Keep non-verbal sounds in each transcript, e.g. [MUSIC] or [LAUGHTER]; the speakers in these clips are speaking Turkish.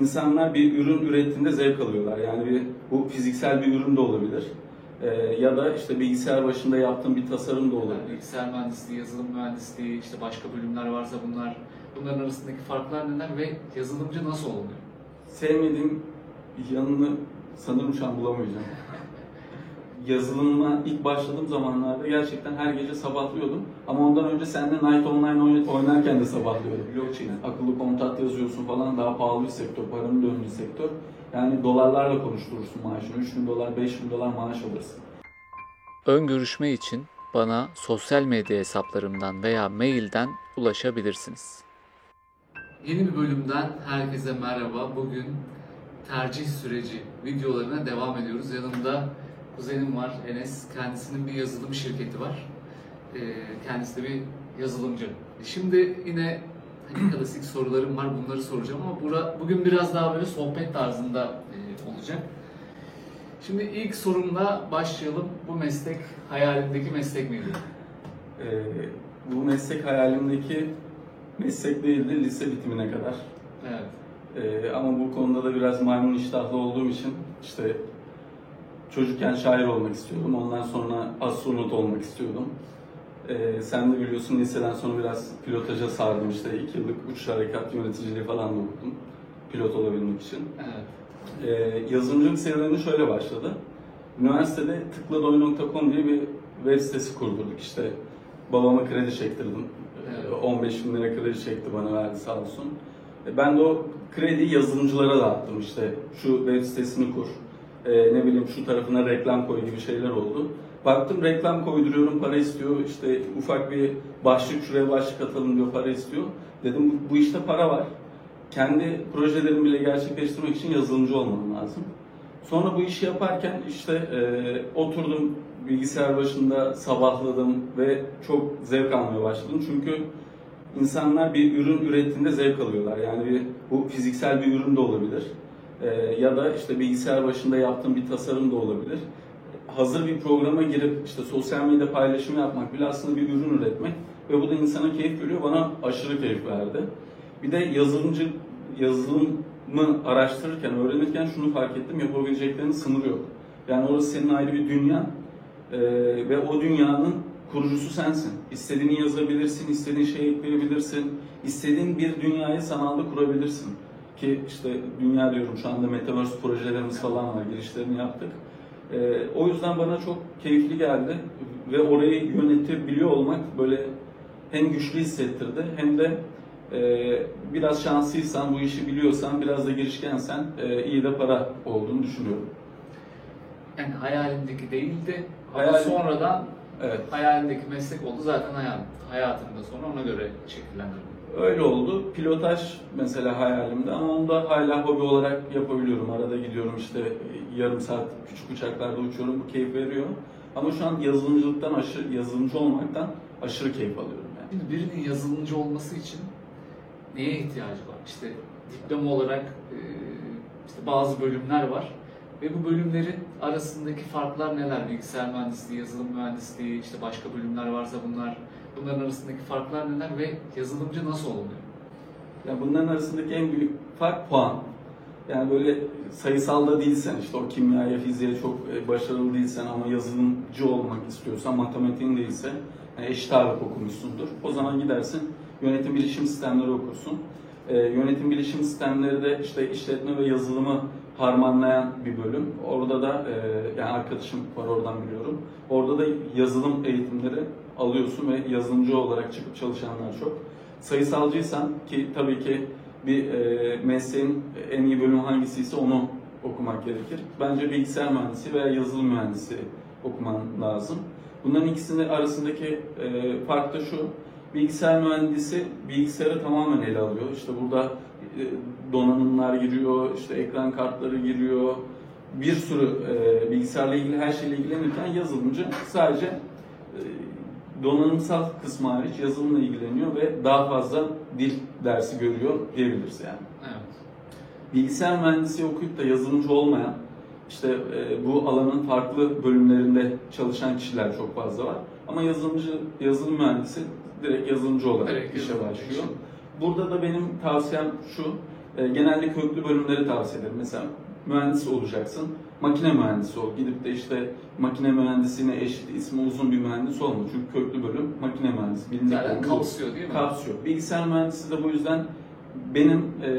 insanlar bir ürün ürettiğinde zevk alıyorlar. Yani bir, bu fiziksel bir ürün de olabilir. Ee, ya da işte bilgisayar başında yaptığın bir tasarım da olabilir. Bilgisayar mühendisliği, yazılım mühendisliği, işte başka bölümler varsa bunlar, bunların arasındaki farklar neler ve yazılımcı nasıl oluyor? Sevmediğim yanını sanırım şu an bulamayacağım. [LAUGHS] Yazılıma ilk başladığım zamanlarda gerçekten her gece sabahlıyordum. Ama ondan önce seninle Night Online oyn- oynarken de sabahlıyordum. Blockchain, akıllı kontrat yazıyorsun falan daha pahalı bir sektör, paranın döndüğü sektör. Yani dolarlarla konuşturursun maaşını. 3 bin dolar, 5 bin dolar maaş alırsın. Ön görüşme için bana sosyal medya hesaplarımdan veya mailden ulaşabilirsiniz. Yeni bir bölümden herkese merhaba. Bugün tercih süreci videolarına devam ediyoruz. Yanımda kuzenim var Enes. Kendisinin bir yazılım şirketi var. Ee, Kendisi de bir yazılımcı. Şimdi yine hani [CLEARS THROAT] klasik sorularım var. Bunları soracağım ama bura, bugün biraz daha böyle sohbet tarzında e, olacak. Şimdi ilk sorumla başlayalım. Bu meslek hayalindeki meslek miydi? Ee, bu meslek hayalimdeki meslek değildi lise bitimine kadar. Evet. Ee, ama bu konuda da biraz maymun iştahlı olduğum için işte çocukken şair olmak istiyordum. Ondan sonra astronot olmak istiyordum. Ee, sen de biliyorsun liseden sonra biraz pilotaja sardım işte. iki yıllık uçuş harekat yöneticiliği falan da okudum. Pilot olabilmek için. Evet. Ee, yazılımcılık serüveni şöyle başladı. Üniversitede tıkladoy.com diye bir web sitesi kurdurduk işte. Babama kredi çektirdim. Ee, Evet. 15 bin lira kredi çekti bana verdi sağ olsun. E, Ben de o krediyi yazılımcılara dağıttım işte. Şu web sitesini kur. E, ne bileyim şu tarafına reklam koy gibi şeyler oldu. Baktım reklam koyduruyorum para istiyor. İşte ufak bir başlık şuraya başlık atalım diyor para istiyor. Dedim bu, bu işte para var kendi projelerimi bile gerçekleştirmek için yazılımcı olmam lazım. Sonra bu işi yaparken işte e, oturdum bilgisayar başında sabahladım ve çok zevk almaya başladım. Çünkü insanlar bir ürün ürettiğinde zevk alıyorlar. Yani bir, bu fiziksel bir ürün de olabilir. E, ya da işte bilgisayar başında yaptığım bir tasarım da olabilir. Hazır bir programa girip işte sosyal medya paylaşımı yapmak bile aslında bir ürün üretmek ve bu da insana keyif veriyor. Bana aşırı keyif verdi. Bir de yazılımcı yazılımı araştırırken, öğrenirken şunu fark ettim. Yapabileceklerinin sınırı yok. Yani orası senin ayrı bir dünyan Ee, ve o dünyanın kurucusu sensin. İstediğini yazabilirsin, istediğin şeyi ekleyebilirsin, istediğin bir dünyayı sanalda kurabilirsin. Ki işte dünya diyorum şu anda Metaverse projelerimiz falan var, girişlerini yaptık. Ee, o yüzden bana çok keyifli geldi ve orayı yönetebiliyor olmak böyle hem güçlü hissettirdi hem de e, biraz şanslıysan, bu işi biliyorsan, biraz da girişkensen e, iyi de para olduğunu düşünüyorum. Yani hayalindeki değildi ama Hayal- sonradan Evet. hayalindeki meslek oldu zaten hayat, hayatında sonra ona göre şekillendirdi. Öyle oldu. Pilotaj mesela hayalimde ama onu da hala hobi olarak yapabiliyorum. Arada gidiyorum işte yarım saat küçük uçaklarda uçuyorum. Bu keyif veriyor. Ama şu an yazılımcılıktan aşırı, yazılımcı olmaktan aşırı keyif alıyorum yani. Şimdi birinin yazılımcı olması için neye ihtiyacı var? İşte diploma olarak e, işte bazı bölümler var ve bu bölümlerin arasındaki farklar neler? Bilgisayar mühendisliği, yazılım mühendisliği, işte başka bölümler varsa bunlar, bunların arasındaki farklar neler ve yazılımcı nasıl oluyor? Yani bunların arasındaki en büyük fark puan. Yani böyle sayısalda değilsen işte o kimyaya, fiziğe çok e, başarılı değilsen ama yazılımcı olmak istiyorsan, matematiğin değilse yani eşit ağırlık okumuşsundur. O zaman gidersin yönetim bilişim sistemleri okursun. Ee, yönetim bilişim sistemleri de işte işletme ve yazılımı harmanlayan bir bölüm. Orada da e, yani arkadaşım var oradan biliyorum. Orada da yazılım eğitimleri alıyorsun ve yazılımcı olarak çıkıp çalışanlar çok. Sayısalcıysan ki tabii ki bir e, mesleğin en iyi bölümü hangisiyse onu okumak gerekir. Bence bilgisayar mühendisi veya yazılım mühendisi okuman lazım. Bunların ikisinin arasındaki e, fark da şu. Bilgisayar mühendisi bilgisayarı tamamen ele alıyor. İşte burada e, donanımlar giriyor, işte ekran kartları giriyor. Bir sürü e, bilgisayarla ilgili her şeyle ilgilenirken yazılımcı sadece e, donanımsal kısmı hariç yazılımla ilgileniyor ve daha fazla dil dersi görüyor diyebiliriz yani. Evet. Bilgisayar mühendisliği okuyup da yazılımcı olmayan, işte e, bu alanın farklı bölümlerinde çalışan kişiler çok fazla var. Ama yazılımcı, yazılım mühendisi direkt yazılımcı olarak Direkt işe başlıyor. Burada da benim tavsiyem şu, e, genelde köklü bölümleri tavsiye ederim. Mesela mühendis olacaksın, makine mühendisi ol. Gidip de işte makine mühendisine eşit ismi uzun bir mühendis olma. Çünkü köklü bölüm makine mühendisi. Bilindik Zaten kapsıyor değil mi? Kapsıyor. Bilgisayar mühendisi de bu yüzden benim e,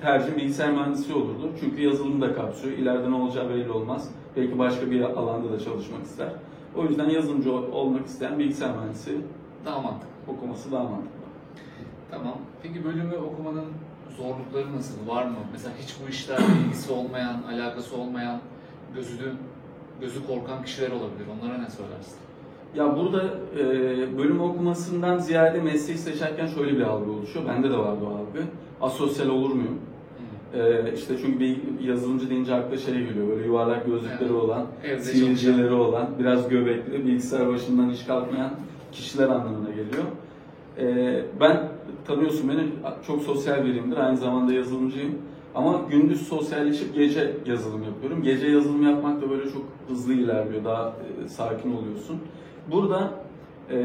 tercihim bilgisayar mühendisliği olurdu. Çünkü yazılım da kapsıyor. İleride ne olacağı belli olmaz. Belki başka bir alanda da çalışmak ister. O yüzden yazılımcı ol- olmak isteyen bilgisayar mühendisi Daha mantıklı. okuması daha mantıklı. Tamam. Peki bölümü okumanın zorlukları nasıl? Var mı? Mesela hiç bu işlerle ilgisi olmayan, alakası olmayan, gözü gözü korkan kişiler olabilir. Onlara ne söylersin? Ya burada e, bölüm okumasından ziyade mesleği seçerken şöyle bir algı oluşuyor. Bende de vardı o algı. Asosyal olur muyum? E, işte çünkü bir yazılımcı deyince akla şey geliyor. Böyle yuvarlak gözlükleri Evet. olan, Evde sivilceleri olan, biraz göbekli, bilgisayar başından hiç kalkmayan kişiler anlamına geliyor. E, ben tanıyorsun beni çok sosyal biriyimdir. Aynı zamanda yazılımcıyım. Ama gündüz sosyalleşip gece yazılım yapıyorum. Gece yazılım yapmak da böyle çok hızlı ilerliyor. Daha e, sakin oluyorsun. Burada e,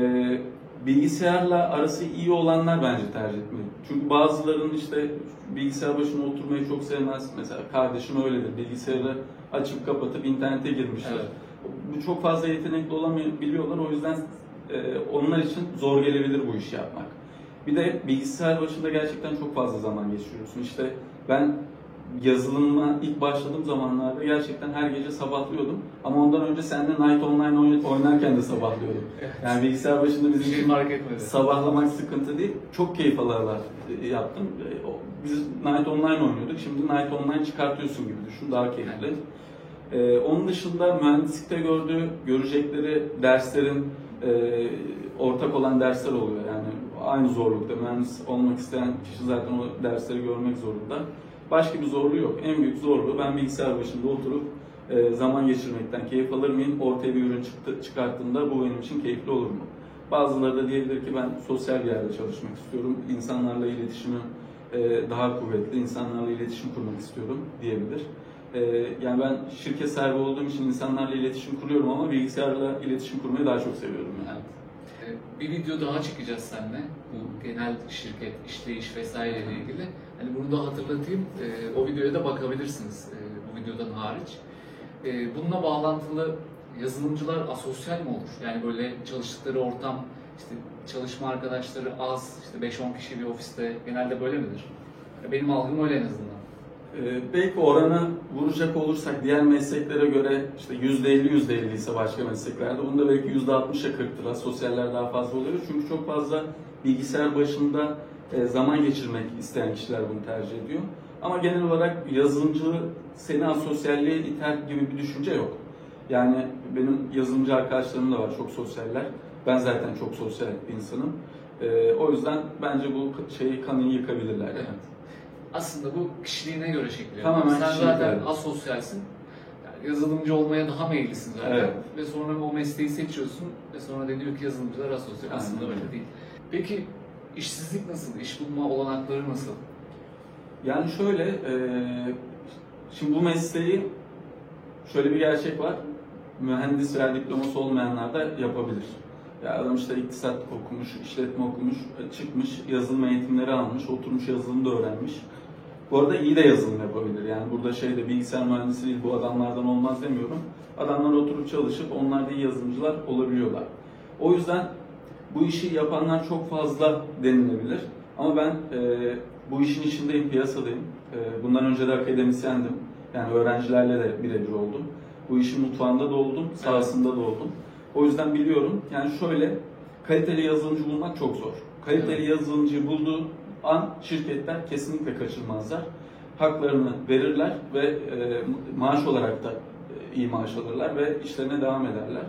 bilgisayarla arası iyi olanlar bence tercih etmeli. Çünkü bazılarının işte bilgisayar başına oturmayı çok sevmez. Mesela kardeşim öyledir. Bilgisayarı açıp kapatıp internete girmişler. Evet. Bu çok fazla yetenekli olamayabiliyorlar. O yüzden e, onlar için zor gelebilir bu işi yapmak. Bir de bilgisayar başında gerçekten çok fazla zaman geçiriyorsun. İşte ben yazılıma ilk başladığım zamanlarda gerçekten her gece sabahlıyordum. Ama ondan önce seninle Night Online oyn- oynarken de sabahlıyordum. Yani bilgisayar başında bizim için sabahlamak sıkıntı değil. Çok keyif alarak e, yaptım. E, Biz Night Online oynuyorduk. Şimdi Night Online çıkartıyorsun gibi düşün. Daha keyifli. Ee, onun dışında mühendislikte gördüğü, görecekleri derslerin e, ortak olan dersler oluyor. Yani aynı zorlukta mühendis olmak isteyen kişi zaten o dersleri görmek zorunda. Başka bir zorluğu yok. En büyük zorluğu ben bilgisayar başında oturup e, zaman geçirmekten keyif alır mıyım? Ortaya bir ürün çıktı, çıkarttığımda bu benim için keyifli olur mu? Bazıları da diyebilir ki ben sosyal bir yerde çalışmak istiyorum. İnsanlarla iletişimim e, daha kuvvetli, insanlarla iletişim kurmak istiyorum diyebilir. E, yani ben şirket sahibi olduğum için insanlarla iletişim kuruyorum ama bilgisayarla iletişim kurmayı daha çok seviyorum yani. Bir video daha çekeceğiz seninle. Bu genel şirket, işleyiş vesaire ile ilgili. Hani bunu da hatırlatayım. Ee, o videoya da bakabilirsiniz. ee, bu videodan hariç. Ee, bununla bağlantılı yazılımcılar asosyal mi olur? Yani böyle çalıştıkları ortam, işte çalışma arkadaşları az, işte 5-10 kişi bir ofiste genelde böyle midir? Benim algım öyle en azından. Ee, belki oranı vuracak olursak diğer mesleklere göre işte %50 %50 ise başka mesleklerde bunda belki %60'a 40'tır. Sosyaller daha fazla oluyor. Çünkü çok fazla bilgisayar başında e, zaman geçirmek isteyen kişiler bunu tercih ediyor. Ama genel olarak yazılımcı seni asosyalliğe iter gibi bir düşünce yok. Yani benim yazılımcı arkadaşlarım da var çok sosyaller. Ben zaten çok sosyal bir insanım. Ee, o yüzden bence bu şeyi kanıyı yıkabilirler yani. Aslında bu kişiliğine göre şekilleniyor. Tamamen Sen kişilik, zaten evet. asosyalsin. Yani yazılımcı olmaya daha meyillisin zaten. Evet. Ve sonra o mesleği seçiyorsun ve sonra deniyor ki yazılımcılar asosyal. Aslında Aynen öyle öyle. değil. Peki işsizlik nasıl? İş bulma olanakları nasıl? Yani şöyle, e, şimdi bu mesleği şöyle bir gerçek var. Mühendis veya diploması olmayanlar da yapabilir. Ya adam işte iktisat okumuş, işletme okumuş, çıkmış, yazılım eğitimleri almış, oturmuş yazılım da öğrenmiş. Bu arada iyi de yazılım yapabilir. Yani burada şeyde bilgisayar mühendisi değil, bu adamlardan olmaz demiyorum. Adamlar oturup çalışıp onlar da iyi yazılımcılar olabiliyorlar. O yüzden bu işi yapanlar çok fazla denilebilir. Ama ben e, bu işin içindeyim, piyasadayım. E, bundan önce de akademisyendim. Yani öğrencilerle de birebir oldum. Bu işin mutfağında da oldum, sahasında da oldum. O yüzden biliyorum. Yani şöyle, kaliteli yazılımcı bulmak çok zor. Kaliteli yazılımcıyı bulduğu an şirketler kesinlikle kaçırmazlar. Haklarını verirler ve e, maaş olarak da e, iyi maaş alırlar ve işlerine devam ederler.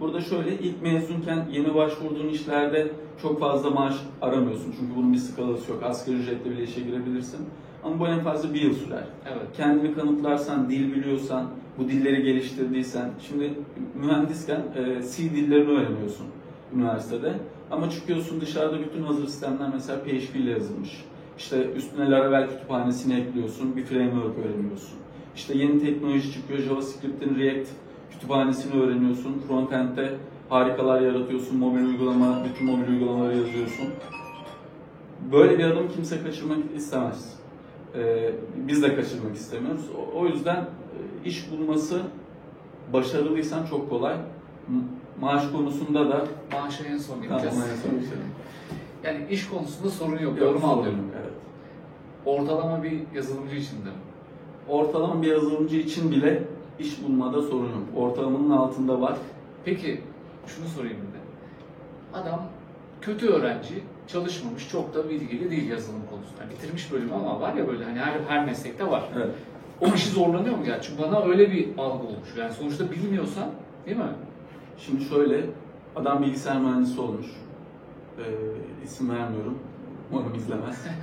Burada şöyle ilk mezunken yeni başvurduğun işlerde çok fazla maaş aramıyorsun. Çünkü bunun bir skalası yok. Asgari ücretle bile işe girebilirsin. Ama bu en fazla bir yıl sürer. Evet. Kendini kanıtlarsan, dil biliyorsan, bu dilleri geliştirdiysen. Şimdi mühendisken e, C dillerini öğreniyorsun üniversitede. Ama çıkıyorsun dışarıda bütün hazır sistemler mesela PHP ile yazılmış. İşte üstüne Laravel kütüphanesini ekliyorsun, bir framework öğreniyorsun. İşte yeni teknoloji çıkıyor, JavaScript'in React kütüphanesini öğreniyorsun. Frontend'de harikalar yaratıyorsun, mobil uygulama, bütün mobil uygulamaları yazıyorsun. Böyle bir adamı kimse kaçırmak istemez. E, biz de kaçırmak istemiyoruz. O, o yüzden e, iş bulması başarılıysan çok kolay. Maaş konusunda da Maaşa en son Tamam, gideceğiz. son. Yani iş konusunda sorun yok. Doğru mu anlıyorum? Evet. Ortalama bir yazılımcı için de. Ortalama bir yazılımcı için bile iş bulmada sorun yok. Ortalamanın altında var. Peki şunu sorayım bir de. Adam kötü öğrenci, çalışmamış, çok da bilgili değil yazılım konusunda. Yani bitirmiş bölümü ama var ya böyle hani her, her meslekte var. Evet. O işi zorlanıyor mu gerçi? Çünkü bana öyle bir algı olmuş. Yani sonuçta bilmiyorsan değil mi? Şimdi şöyle, adam bilgisayar mühendisi olmuş. Ee, isim vermiyorum. Umarım izlemez. [LAUGHS]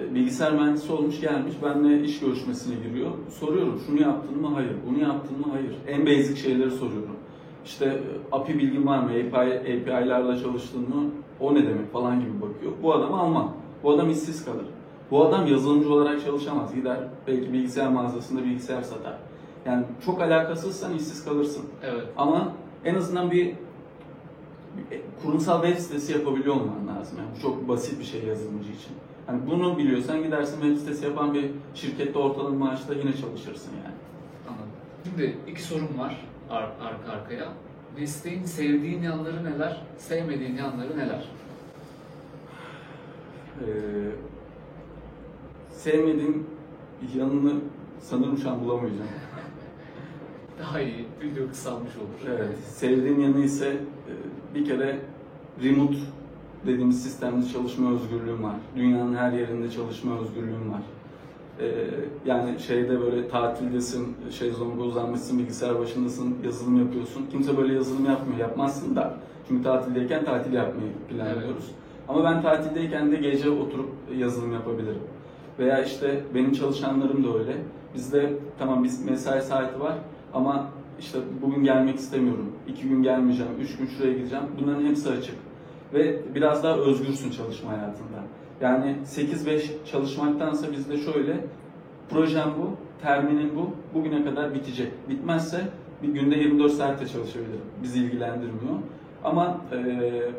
Ee, bilgisayar mühendisi olmuş gelmiş, benimle iş görüşmesine giriyor. Soruyorum, şunu yaptın mı? Hayır. Bunu yaptın mı? Hayır. En basic şeyleri soruyorum. İşte e, API bilgin var mı? API, API'larla çalıştın mı? O ne demek falan gibi bakıyor. Bu adamı almam. Bu adam işsiz kalır. Bu adam yazılımcı olarak çalışamaz. Gider belki bilgisayar mağazasında bilgisayar satar. Yani çok alakasızsan işsiz kalırsın. Evet. Ama en azından bir, bir kurumsal web sitesi yapabiliyor olman lazım. Yani bu çok basit bir şey yazılımcı için. Hani bunu biliyorsan gidersin web sitesi yapan bir şirkette ortalama maaşta yine çalışırsın yani. Anladım. Şimdi iki sorum var ar- arka arkaya. Mesleğin sevdiğin yanları neler, sevmediğin yanları neler? Ee, sevmediğim yanını sanırım şu an bulamayacağım. Daha iyi, video kısalmış olur. Evet. Sevdiğim yanı ise e, bir kere remote dediğimiz sistemde çalışma özgürlüğüm var. Dünyanın her yerinde çalışma özgürlüğüm var. Ee, yani şeyde böyle tatildesin, şezlonga uzanmışsın, bilgisayar başındasın, yazılım yapıyorsun. Kimse böyle yazılım yapmıyor, yapmazsın da. Çünkü tatildeyken tatil yapmayı planlıyoruz. Ama ben tatildeyken de gece oturup yazılım yapabilirim. Veya işte benim çalışanlarım da öyle. Bizde tamam biz mesai saati var ama işte bugün gelmek istemiyorum, iki gün gelmeyeceğim, üç gün şuraya gideceğim. Bunların hepsi açık. Ve biraz daha özgürsün çalışma hayatında. Yani 8-5 çalışmaktansa bizde şöyle, projem bu, terminin bu, bugüne kadar bitecek. Bitmezse bir günde 24 saatte çalışabilirim. Bizi ilgilendirmiyor. Ama eee,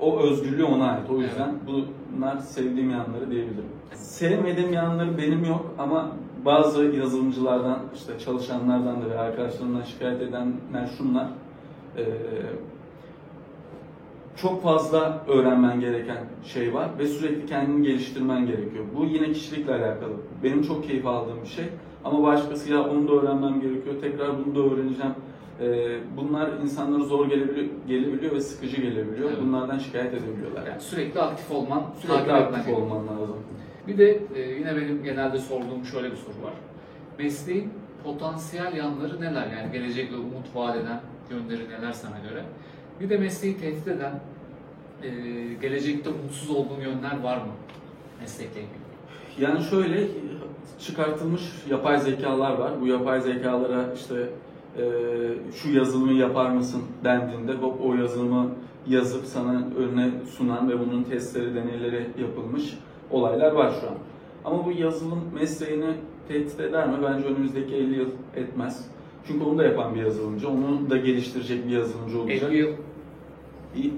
o özgürlüğü ona ait. O yüzden bunlar sevdiğim yanları diyebilirim. Sevmediğim yanları benim yok ama bazı yazılımcılardan, işte çalışanlardan da ve arkadaşlarımdan şikayet edenler şunlar. Eee, çok fazla öğrenmen gereken şey var ve sürekli kendini geliştirmen gerekiyor. Bu yine kişilikle alakalı. Benim çok keyif aldığım bir şey. Ama başkası ya onu da öğrenmem gerekiyor, tekrar bunu da öğreneceğim. Ee, bunlar insanlara zor gelebiliyor, gelebiliyor ve sıkıcı gelebiliyor. Evet. Bunlardan şikayet edebiliyorlar. Yani sürekli aktif olman, Sürekli aktif olman lazım. Bir de e, yine benim genelde sorduğum şöyle bir soru var. Mesleğin potansiyel yanları neler? Yani gelecekle umut vaat eden yönleri neler sana göre? Bir de mesleği tehdit eden, e, gelecekte umutsuz olduğun yönler var mı meslekle ilgili? Yani şöyle çıkartılmış yapay zekalar var. Bu yapay zekalara işte e, şu yazılımı yapar mısın dendiğinde hop o yazılımı yazıp sana önüne sunan ve bunun testleri, deneyleri yapılmış olaylar var şu an. Ama bu yazılım mesleğini tehdit eder mi? Bence önümüzdeki 50 yıl etmez. Çünkü onu da yapan bir yazılımcı, onu da geliştirecek bir yazılımcı olacak. 50 yıl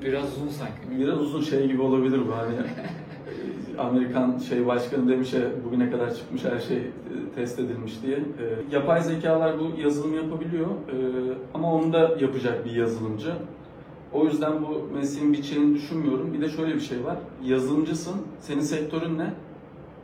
biraz uzun sanki. Biraz uzun şey gibi olabilir bu hani [LAUGHS] Amerikan şey başkanı demiş ya bugüne kadar çıkmış her şey e, test edilmiş diye. E, Yapay zekalar bu yazılım yapabiliyor E, ama onu da yapacak bir yazılımcı. O yüzden bu mesleğin biteceğini düşünmüyorum. Bir de şöyle bir şey var. Yazılımcısın. Senin sektörün ne?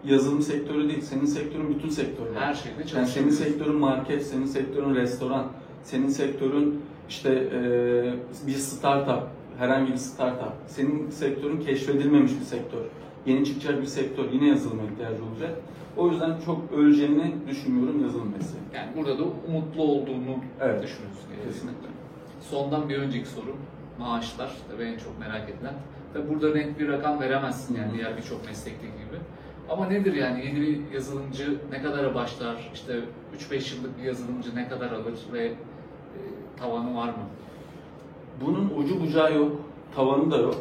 Yazılım sektörü değil. Senin sektörün bütün sektörler. Her şeyde Yani senin sektörün market, senin sektörün restoran, senin sektörün işte eee, bir startup, herhangi bir startup, senin sektörün keşfedilmemiş bir sektör, yeni çıkacak bir sektör, yine yazılıma ihtiyacı olacak. O yüzden çok öleceğini düşünmüyorum yazılım mesleği. Yani burada da umutlu olduğunu Evet. düşünüyorsun. Kesinlikle. Sondan bir önceki soru. Maaşlar. Tabii en çok merak edilen. Tabii burada net bir rakam veremezsin yani diğer birçok meslekte gibi. Ama nedir yani yeni bir yazılımcı ne kadara başlar? İşte 3-5 yıllık bir yazılımcı ne kadar alır ve e, tavanı var mı? Bunun ucu bucağı yok, tavanı da yok.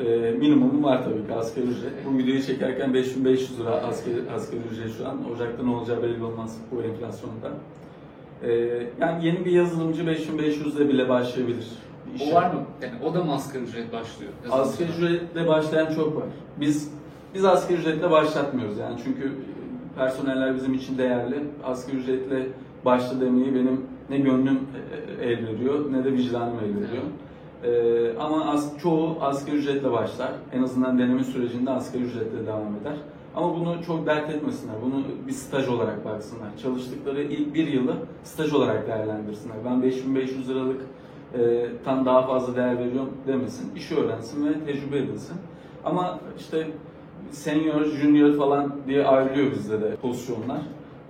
Eee minimumu var tabii ki asgari ücret. Bu videoyu çekerken 5500 lira asgari, asgari ücret şu an. Ocakta ne olacağı belli olmaz bu enflasyonda. Eee, yani yeni bir yazılımcı 5500'de bile başlayabilir. O var mı? Yani o da mı asgari ücret başlıyor? Asgari ücretle başlayan çok var. Biz biz asgari ücretle başlatmıyoruz yani çünkü Personeller bizim için değerli. Asgari ücretle başla demeyi benim ne gönlüm e, el veriyor ne de vicdanım el veriyor. Ee, ama az, çoğu asgari ücretle başlar. En azından deneme sürecinde asgari ücretle devam eder. Ama bunu çok dert etmesinler. Bunu bir staj olarak baksınlar. Çalıştıkları ilk bir yılı staj olarak değerlendirsinler. Ben 5500 liralık e, tam daha fazla değer veriyorum demesin. İşi öğrensin ve tecrübe edinsin. Ama işte senior, junior falan diye ayrılıyor bizde de pozisyonlar.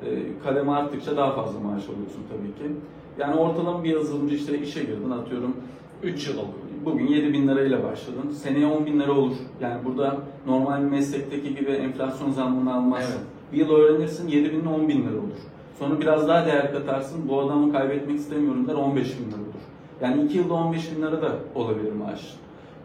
E, kademe arttıkça daha fazla maaş alıyorsun tabii ki. Yani ortalama bir yazılımcı işte işe girdin atıyorum 3 yıl oluyor. Bugün 7 bin lirayla başladın. Seneye 10 bin lira olur. Yani burada normal meslekteki gibi enflasyon zammını almazsın. Evet. Bir yıl öğrenirsin 7 bin ile 10 bin lira olur. Sonra biraz daha değer katarsın. Bu adamı kaybetmek istemiyorum der 15 bin lira olur. Yani 2 yılda 15 bin lira da olabilir maaş.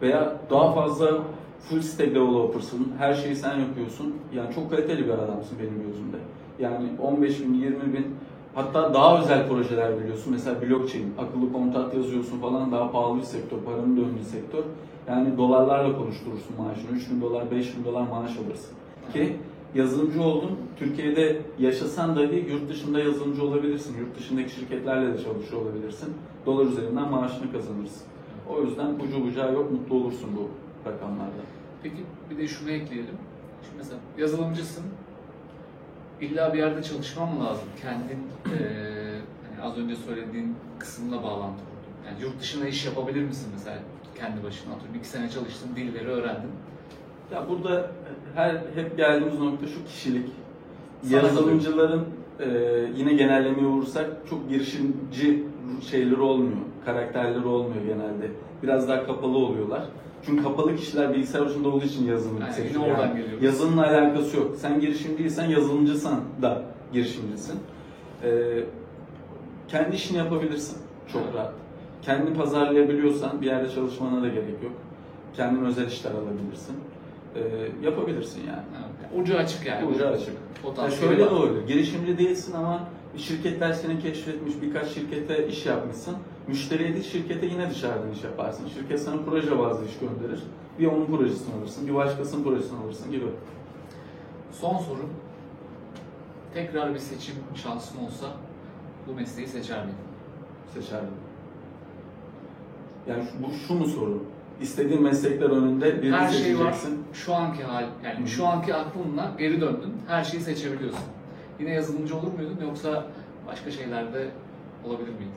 Veya daha fazla full stack developer'sın. Her şeyi sen yapıyorsun. Yani çok kaliteli bir adamsın benim gözümde. Yani 15 bin, 20 bin Hatta daha özel projeler biliyorsun. Mesela blockchain, akıllı kontrat yazıyorsun falan daha pahalı bir sektör, paranın döndüğü sektör. Yani dolarlarla konuşturursun maaşını. 3 bin dolar, 5 bin dolar maaş alırsın. Ki yazılımcı oldun, Türkiye'de yaşasan dahi yurt dışında yazılımcı olabilirsin. Yurt dışındaki şirketlerle de çalışıyor olabilirsin. Dolar üzerinden maaşını kazanırsın. O yüzden ucu bucağı yok, mutlu olursun bu rakamlarda. Peki bir de şunu ekleyelim. Şimdi mesela yazılımcısın. İlla bir yerde çalışman mı lazım? Kendin eee, hani az önce söylediğin kısımla bağlantı kurdu. Yani yurt dışında iş yapabilir misin mesela kendi başına? Atıyorum iki sene çalıştın, dilleri öğrendin. Ya burada her hep geldiğimiz nokta şu kişilik. Sana Yazılımcıların e, yine genellemeye vurursak çok girişimci şeyleri olmuyor. Karakterleri olmuyor genelde. Biraz daha kapalı oluyorlar. Çünkü kapalı kişiler bilgisayar başında olduğu için yazılımcı Aynen, seçiyor. yine oradan geliyoruz. Yazılımla alakası yok. Sen girişimciysen yazılımcısan da girişimcisin. E, kendi işini yapabilirsin çok Evet. rahat. Kendini pazarlayabiliyorsan bir yerde çalışmana da gerek yok. Kendin özel işler alabilirsin. E, yapabilirsin yani. Evet. Ucu açık yani. Ucu açık. Ya Potansiyeli şöyle de olabilir. Girişimci değilsin ama şirketler seni keşfetmiş, birkaç şirkete iş yapmışsın. Müşteriye değil, şirkete yine dışarıdan iş yaparsın. Şirket sana proje bazlı iş gönderir. Bir onun projesini alırsın, bir başkasının projesini alırsın gibi. Son sorum. Tekrar bir seçim şansın olsa bu mesleği seçer miydin? Seçerdim. Yani şu, bu şu mu soru? İstediğin meslekler önünde birini Her şey var. seçeceksin. Şu anki hal, yani şu anki aklınla geri döndün. Her şeyi seçebiliyorsun. Yine yazılımcı olur muydun yoksa başka şeylerde olabilir miydin?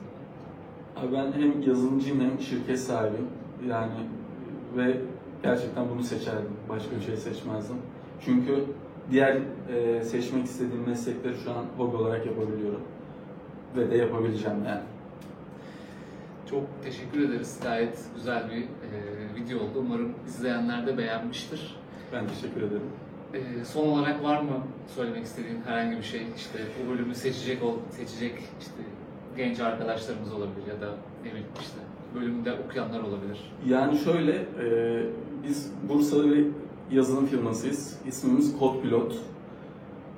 Abi ben hem yazılımcıyım hem şirket sahibiyim. Yani ve gerçekten bunu seçerdim. Başka bir şey seçmezdim. Çünkü diğer e, seçmek istediğim meslekleri şu an hobi olarak yapabiliyorum. Ve de yapabileceğim yani. Çok teşekkür ederiz. Gayet güzel bir e, video oldu. Umarım izleyenler de beğenmiştir. Ben teşekkür ederim. E, son olarak var mı söylemek istediğin herhangi bir şey? İşte bu bölümü seçecek ol, seçecek işte genç arkadaşlarımız olabilir ya da ne bileyim işte bölümde okuyanlar olabilir. Yani şöyle, e, biz Bursa'da bir yazılım firmasıyız. İsmimiz Kod Pilot.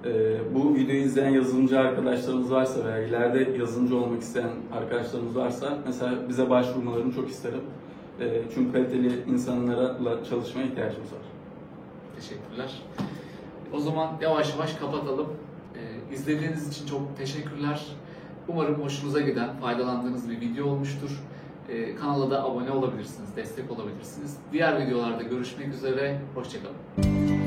E, bu videoyu izleyen yazılımcı arkadaşlarımız varsa veya ileride yazılımcı olmak isteyen arkadaşlarımız varsa mesela bize başvurmalarını çok isterim. E, çünkü kaliteli insanlarla çalışmaya ihtiyacımız var. Teşekkürler. O zaman yavaş yavaş kapatalım. Ee, izlediğiniz için çok teşekkürler. Umarım hoşunuza giden, faydalandığınız bir video olmuştur. Ee, kanala da abone olabilirsiniz, destek olabilirsiniz. Diğer videolarda görüşmek üzere, hoşçakalın.